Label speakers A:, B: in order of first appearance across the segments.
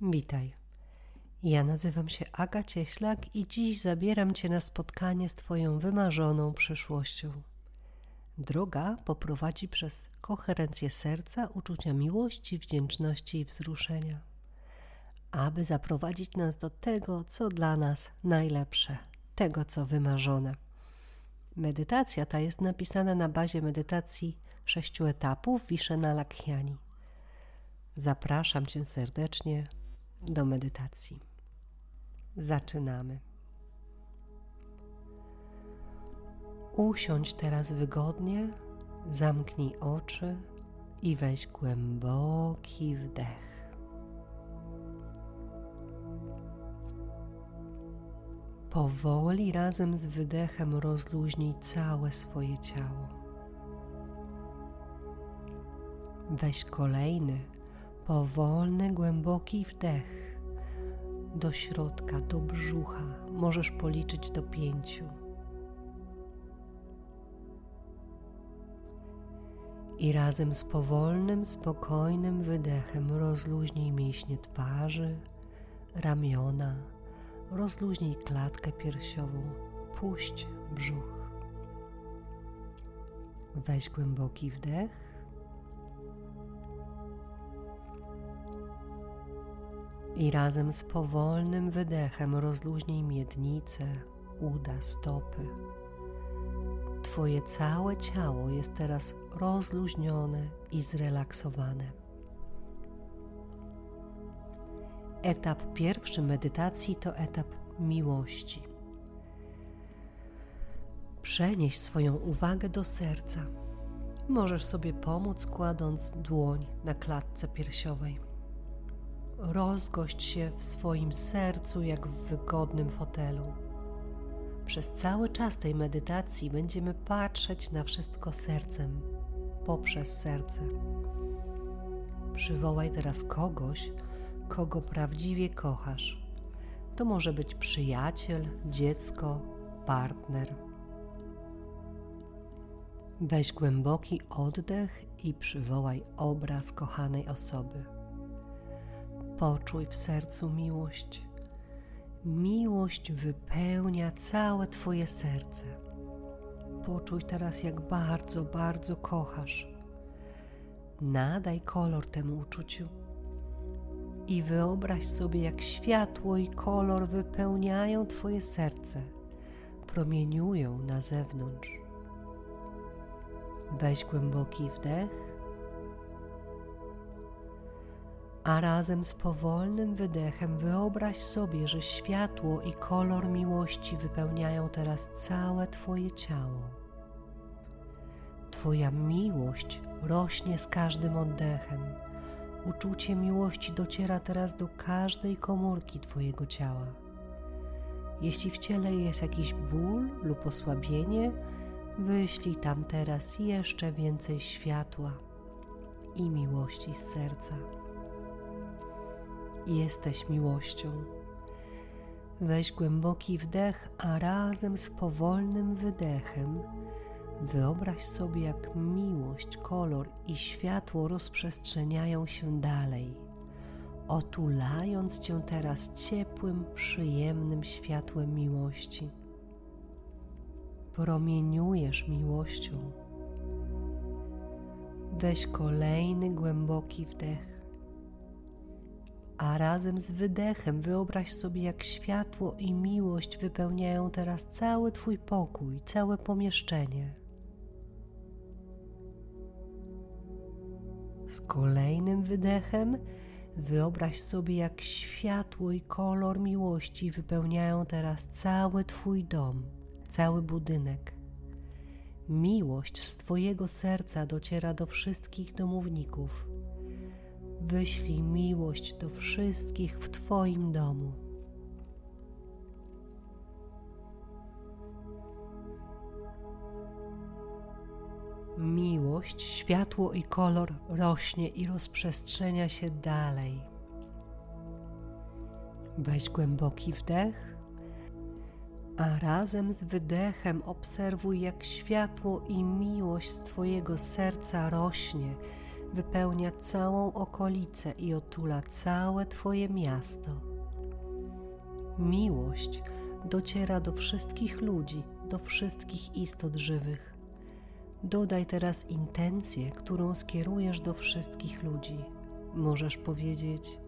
A: Witaj. Ja nazywam się Aga Cieślak i dziś zabieram Cię na spotkanie z Twoją wymarzoną przyszłością. Droga poprowadzi przez koherencję serca, uczucia miłości, wdzięczności i wzruszenia, aby zaprowadzić nas do tego, co dla nas najlepsze, tego, co wymarzone. Medytacja ta jest napisana na bazie medytacji sześciu etapów Wiszena Lakhiani. Zapraszam Cię serdecznie do medytacji. Zaczynamy. Usiądź teraz wygodnie, zamknij oczy i weź głęboki wdech. Powoli razem z wydechem rozluźnij całe swoje ciało. Weź kolejny, powolny, głęboki wdech do środka, do brzucha. Możesz policzyć do pięciu. I razem z powolnym, spokojnym wydechem rozluźnij mięśnie twarzy, ramiona, rozluźnij klatkę piersiową, puść brzuch. Weź głęboki wdech i razem z powolnym wydechem rozluźnij miednicę, uda, stopy. Twoje całe ciało jest teraz rozluźnione i zrelaksowane. Etap pierwszy medytacji to etap miłości. Przenieś swoją uwagę do serca. Możesz sobie pomóc kładąc dłoń na klatce piersiowej rozgość się w swoim sercu jak w wygodnym fotelu. Przez cały czas tej medytacji będziemy patrzeć na wszystko sercem, poprzez serce. Przywołaj teraz kogoś, kogo prawdziwie kochasz. To może być przyjaciel, dziecko, partner. Weź głęboki oddech i przywołaj obraz kochanej osoby. Poczuj w sercu miłość. Miłość wypełnia całe Twoje serce. Poczuj teraz, jak bardzo, bardzo kochasz. Nadaj kolor temu uczuciu i wyobraź sobie, jak światło i kolor wypełniają Twoje serce, promieniują na zewnątrz. Weź głęboki wdech a razem z powolnym wydechem wyobraź sobie, że światło i kolor miłości wypełniają teraz całe Twoje ciało. Twoja miłość rośnie z każdym oddechem. Uczucie miłości dociera teraz do każdej komórki Twojego ciała. Jeśli w ciele jest jakiś ból lub osłabienie, wyślij tam teraz jeszcze więcej światła i miłości z serca jesteś miłością. Weź głęboki wdech, a razem z powolnym wydechem wyobraź sobie, jak miłość, kolor i światło rozprzestrzeniają się dalej, otulając cię teraz ciepłym, przyjemnym światłem miłości. Promieniujesz miłością. Weź kolejny głęboki wdech a razem z wydechem wyobraź sobie, jak światło i miłość wypełniają teraz cały Twój pokój, całe pomieszczenie. Z kolejnym wydechem wyobraź sobie, jak światło i kolor miłości wypełniają teraz cały Twój dom, cały budynek. Miłość z Twojego serca dociera do wszystkich domowników wyślij miłość do wszystkich w Twoim domu. Miłość, światło i kolor rośnie i rozprzestrzenia się dalej. Weź głęboki wdech, a razem z wydechem obserwuj, jak światło i miłość z Twojego serca rośnie wypełnia całą okolicę i otula całe Twoje miasto. Miłość dociera do wszystkich ludzi, do wszystkich istot żywych. Dodaj teraz intencję, którą skierujesz do wszystkich ludzi. Możesz powiedzieć: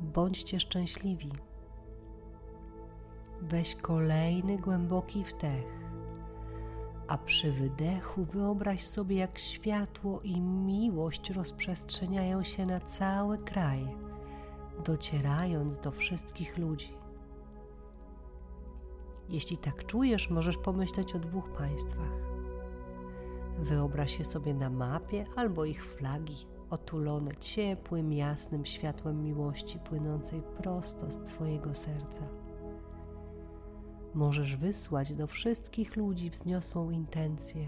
A: Bądźcie szczęśliwi. Weź kolejny głęboki wdech, a przy wydechu wyobraź sobie, jak światło i miłość rozprzestrzeniają się na cały kraj, docierając do wszystkich ludzi. Jeśli tak czujesz, możesz pomyśleć o dwóch państwach. Wyobraź je sobie na mapie albo ich flagi, otulone ciepłym, jasnym światłem miłości płynącej prosto z Twojego serca. Możesz wysłać do wszystkich ludzi wzniosłą intencję,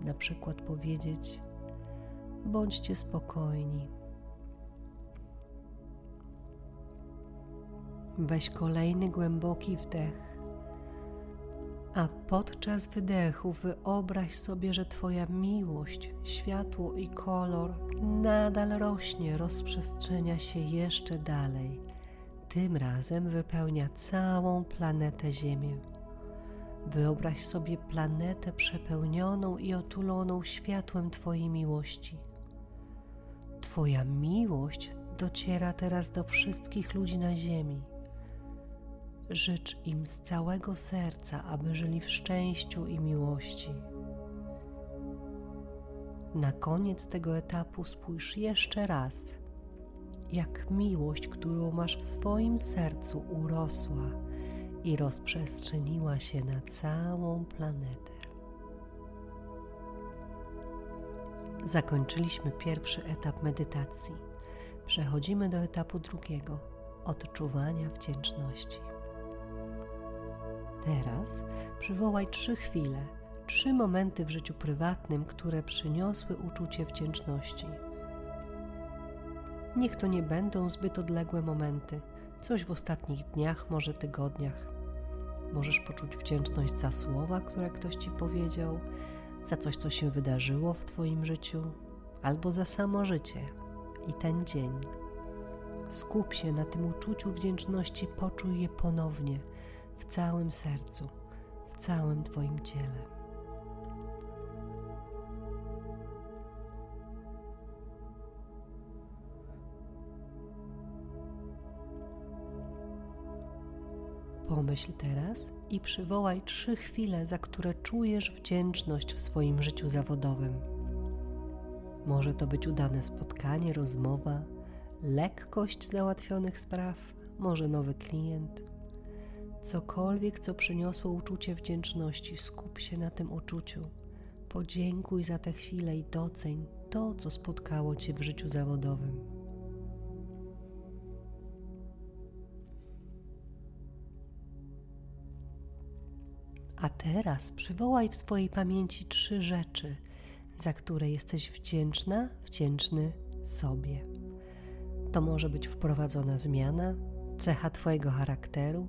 A: na przykład powiedzieć: Bądźcie spokojni. Weź kolejny głęboki wdech a podczas wydechu wyobraź sobie, że Twoja miłość, światło i kolor nadal rośnie, rozprzestrzenia się jeszcze dalej. Tym razem wypełnia całą planetę Ziemię. Wyobraź sobie planetę przepełnioną i otuloną światłem Twojej miłości. Twoja miłość dociera teraz do wszystkich ludzi na Ziemi Życz im z całego serca, aby żyli w szczęściu i miłości. Na koniec tego etapu spójrz jeszcze raz, jak miłość, którą masz w swoim sercu, urosła i rozprzestrzeniła się na całą planetę. Zakończyliśmy pierwszy etap medytacji. Przechodzimy do etapu drugiego odczuwania wdzięczności. Teraz przywołaj trzy chwile, trzy momenty w życiu prywatnym, które przyniosły uczucie wdzięczności. Niech to nie będą zbyt odległe momenty, coś w ostatnich dniach, może tygodniach. Możesz poczuć wdzięczność za słowa, które ktoś ci powiedział, za coś, co się wydarzyło w Twoim życiu, albo za samo życie i ten dzień. Skup się na tym uczuciu wdzięczności, poczuj je ponownie w całym sercu, w całym Twoim ciele. Pomyśl teraz i przywołaj trzy chwile, za które czujesz wdzięczność w swoim życiu zawodowym. Może to być udane spotkanie, rozmowa, lekkość załatwionych spraw, może nowy klient, Cokolwiek, co przyniosło uczucie wdzięczności, skup się na tym uczuciu. Podziękuj za tę chwilę i doceń to, co spotkało Cię w życiu zawodowym. A teraz przywołaj w swojej pamięci trzy rzeczy, za które jesteś wdzięczna, wdzięczny sobie. To może być wprowadzona zmiana, cecha Twojego charakteru,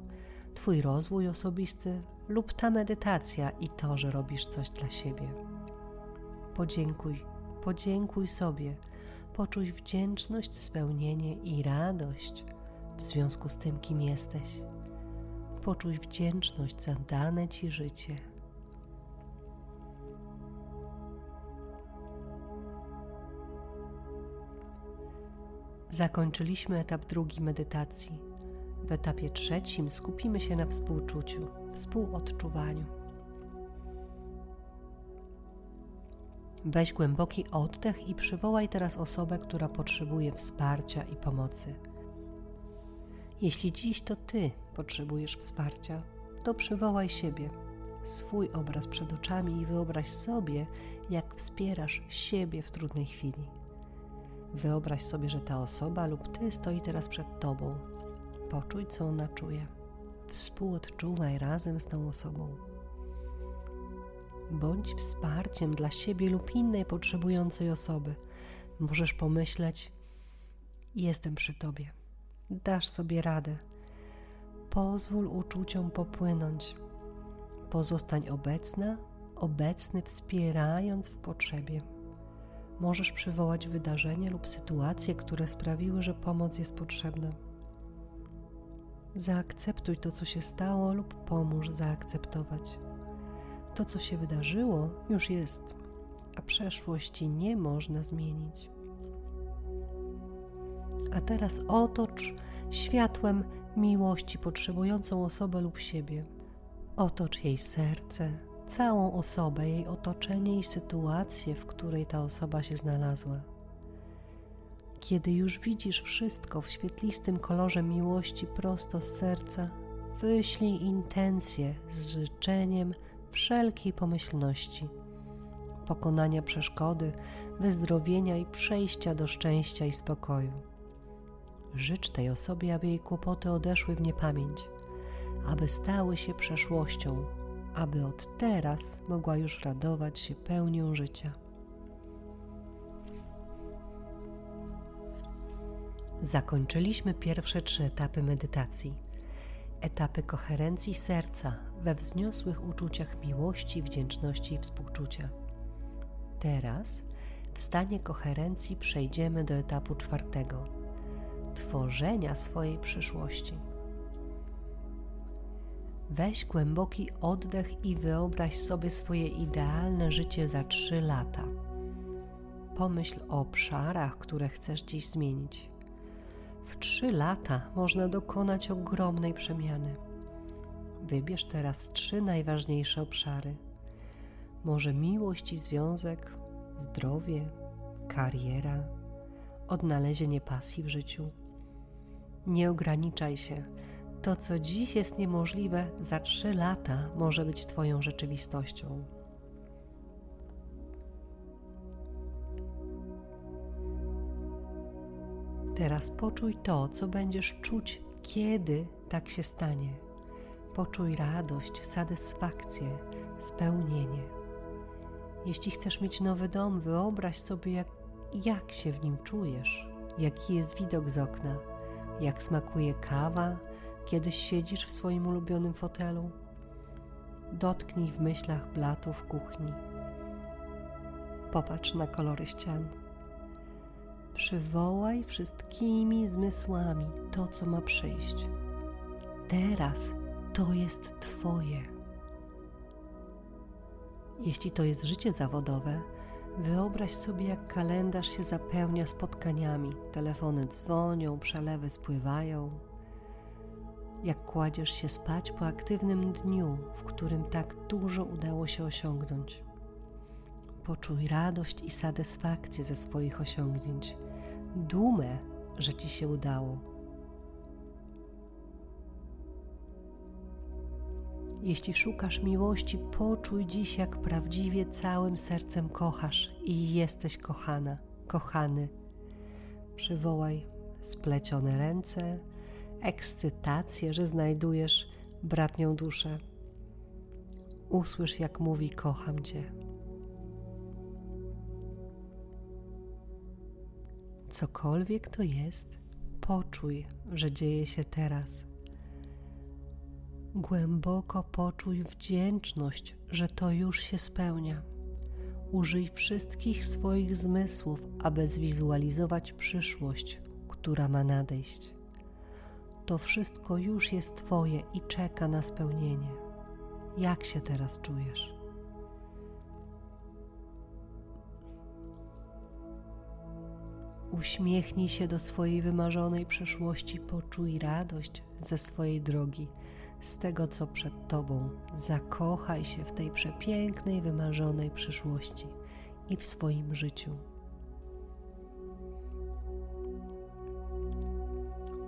A: Twój rozwój osobisty lub ta medytacja i to, że robisz coś dla siebie. Podziękuj, podziękuj sobie, poczuj wdzięczność, spełnienie i radość w związku z tym, kim jesteś. Poczuj wdzięczność za dane Ci życie. Zakończyliśmy etap drugi medytacji w etapie trzecim skupimy się na współczuciu, współodczuwaniu. Weź głęboki oddech i przywołaj teraz osobę, która potrzebuje wsparcia i pomocy. Jeśli dziś to Ty potrzebujesz wsparcia, to przywołaj siebie, swój obraz przed oczami i wyobraź sobie, jak wspierasz siebie w trudnej chwili. Wyobraź sobie, że ta osoba lub Ty stoi teraz przed Tobą Poczuj, co ona czuje. Współodczuwaj razem z tą osobą. Bądź wsparciem dla siebie lub innej potrzebującej osoby. Możesz pomyśleć: Jestem przy tobie, dasz sobie radę. Pozwól uczuciom popłynąć. Pozostań obecna, obecny, wspierając w potrzebie. Możesz przywołać wydarzenie lub sytuacje, które sprawiły, że pomoc jest potrzebna. Zaakceptuj to, co się stało, lub pomóż zaakceptować. To, co się wydarzyło, już jest, a przeszłości nie można zmienić. A teraz otocz światłem miłości potrzebującą osobę lub siebie. Otocz jej serce, całą osobę, jej otoczenie i sytuację, w której ta osoba się znalazła. Kiedy już widzisz wszystko w świetlistym kolorze miłości prosto z serca, wyślij intencję z życzeniem wszelkiej pomyślności, pokonania przeszkody, wyzdrowienia i przejścia do szczęścia i spokoju. Życz tej osobie, aby jej kłopoty odeszły w niepamięć, aby stały się przeszłością, aby od teraz mogła już radować się pełnią życia. Zakończyliśmy pierwsze trzy etapy medytacji. Etapy koherencji serca we wzniosłych uczuciach miłości, wdzięczności i współczucia. Teraz w stanie koherencji przejdziemy do etapu czwartego tworzenia swojej przyszłości. Weź głęboki oddech i wyobraź sobie swoje idealne życie za trzy lata. Pomyśl o obszarach, które chcesz dziś zmienić. W trzy lata można dokonać ogromnej przemiany. Wybierz teraz trzy najważniejsze obszary. Może miłość i związek, zdrowie, kariera, odnalezienie pasji w życiu. Nie ograniczaj się. To, co dziś jest niemożliwe, za trzy lata może być Twoją rzeczywistością. Teraz poczuj to, co będziesz czuć, kiedy tak się stanie. Poczuj radość, satysfakcję, spełnienie. Jeśli chcesz mieć nowy dom, wyobraź sobie, jak, jak się w nim czujesz, jaki jest widok z okna, jak smakuje kawa, kiedy siedzisz w swoim ulubionym fotelu. Dotknij w myślach blatów kuchni. Popatrz na kolory ścian. Przywołaj wszystkimi zmysłami to, co ma przyjść. Teraz to jest Twoje. Jeśli to jest życie zawodowe, wyobraź sobie, jak kalendarz się zapełnia spotkaniami. Telefony dzwonią, przelewy spływają. Jak kładziesz się spać po aktywnym dniu, w którym tak dużo udało się osiągnąć. Poczuj radość i satysfakcję ze swoich osiągnięć dumę, że Ci się udało. Jeśli szukasz miłości, poczuj dziś, jak prawdziwie całym sercem kochasz i jesteś kochana, kochany. Przywołaj splecione ręce, ekscytację, że znajdujesz bratnią duszę. Usłysz, jak mówi: Kocham Cię. Cokolwiek to jest, poczuj, że dzieje się teraz. Głęboko poczuj wdzięczność, że to już się spełnia. Użyj wszystkich swoich zmysłów, aby zwizualizować przyszłość, która ma nadejść. To wszystko już jest Twoje i czeka na spełnienie. Jak się teraz czujesz? Uśmiechnij się do swojej wymarzonej przeszłości, poczuj radość ze swojej drogi, z tego, co przed Tobą. Zakochaj się w tej przepięknej, wymarzonej przyszłości i w swoim życiu.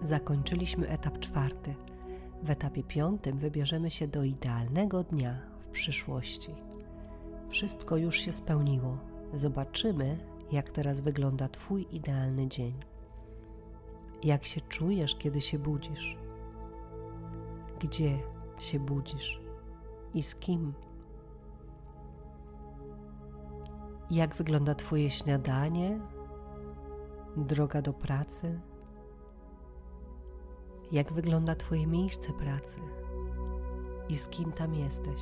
A: Zakończyliśmy etap czwarty. W etapie piątym wybierzemy się do idealnego dnia w przyszłości. Wszystko już się spełniło. Zobaczymy, jak teraz wygląda Twój idealny dzień. Jak się czujesz, kiedy się budzisz? Gdzie się budzisz i z kim? Jak wygląda Twoje śniadanie, droga do pracy? Jak wygląda Twoje miejsce pracy i z kim tam jesteś?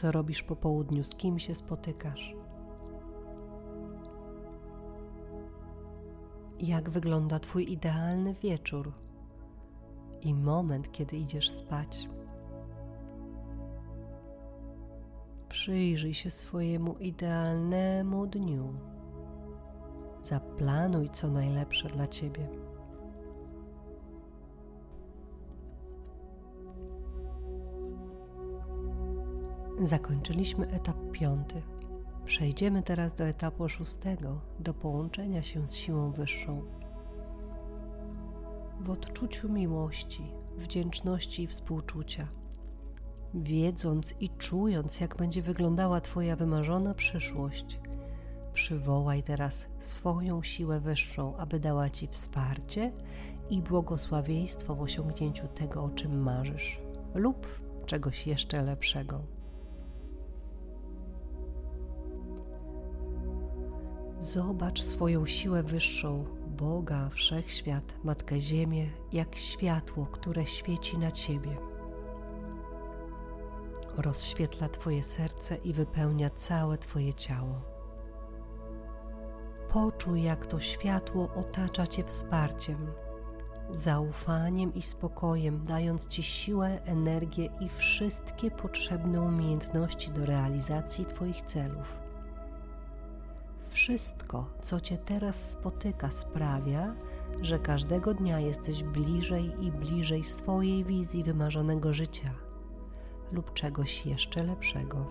A: co robisz po południu, z kim się spotykasz. Jak wygląda Twój idealny wieczór i moment, kiedy idziesz spać. Przyjrzyj się swojemu idealnemu dniu. Zaplanuj co najlepsze dla Ciebie. Zakończyliśmy etap piąty. Przejdziemy teraz do etapu szóstego, do połączenia się z siłą wyższą. W odczuciu miłości, wdzięczności i współczucia, wiedząc i czując, jak będzie wyglądała Twoja wymarzona przyszłość, przywołaj teraz swoją siłę wyższą, aby dała Ci wsparcie i błogosławieństwo w osiągnięciu tego, o czym marzysz, lub czegoś jeszcze lepszego. Zobacz swoją siłę wyższą, Boga, Wszechświat, Matkę Ziemię, jak światło, które świeci na Ciebie. Rozświetla Twoje serce i wypełnia całe Twoje ciało. Poczuj, jak to światło otacza Cię wsparciem, zaufaniem i spokojem, dając Ci siłę, energię i wszystkie potrzebne umiejętności do realizacji Twoich celów. Wszystko, co Cię teraz spotyka, sprawia, że każdego dnia jesteś bliżej i bliżej swojej wizji wymarzonego życia lub czegoś jeszcze lepszego.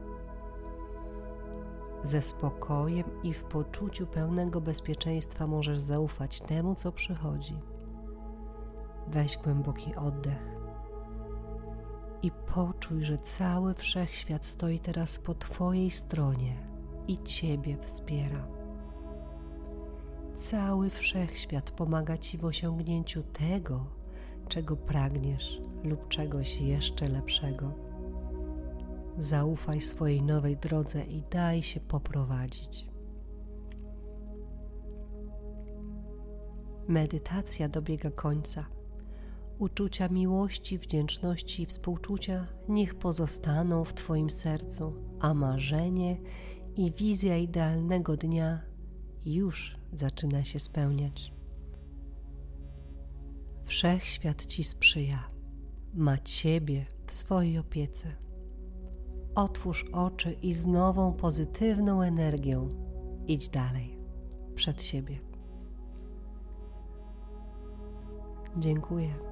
A: Ze spokojem i w poczuciu pełnego bezpieczeństwa możesz zaufać temu, co przychodzi. Weź głęboki oddech i poczuj, że cały wszechświat stoi teraz po Twojej stronie i Ciebie wspiera. Cały wszechświat pomaga Ci w osiągnięciu tego, czego pragniesz lub czegoś jeszcze lepszego. Zaufaj swojej nowej drodze i daj się poprowadzić. Medytacja dobiega końca. Uczucia miłości, wdzięczności i współczucia niech pozostaną w Twoim sercu, a marzenie i wizja idealnego dnia już zaczyna się spełniać. Wszechświat Ci sprzyja, ma Ciebie w swojej opiece. Otwórz oczy i z nową pozytywną energią idź dalej, przed siebie. Dziękuję.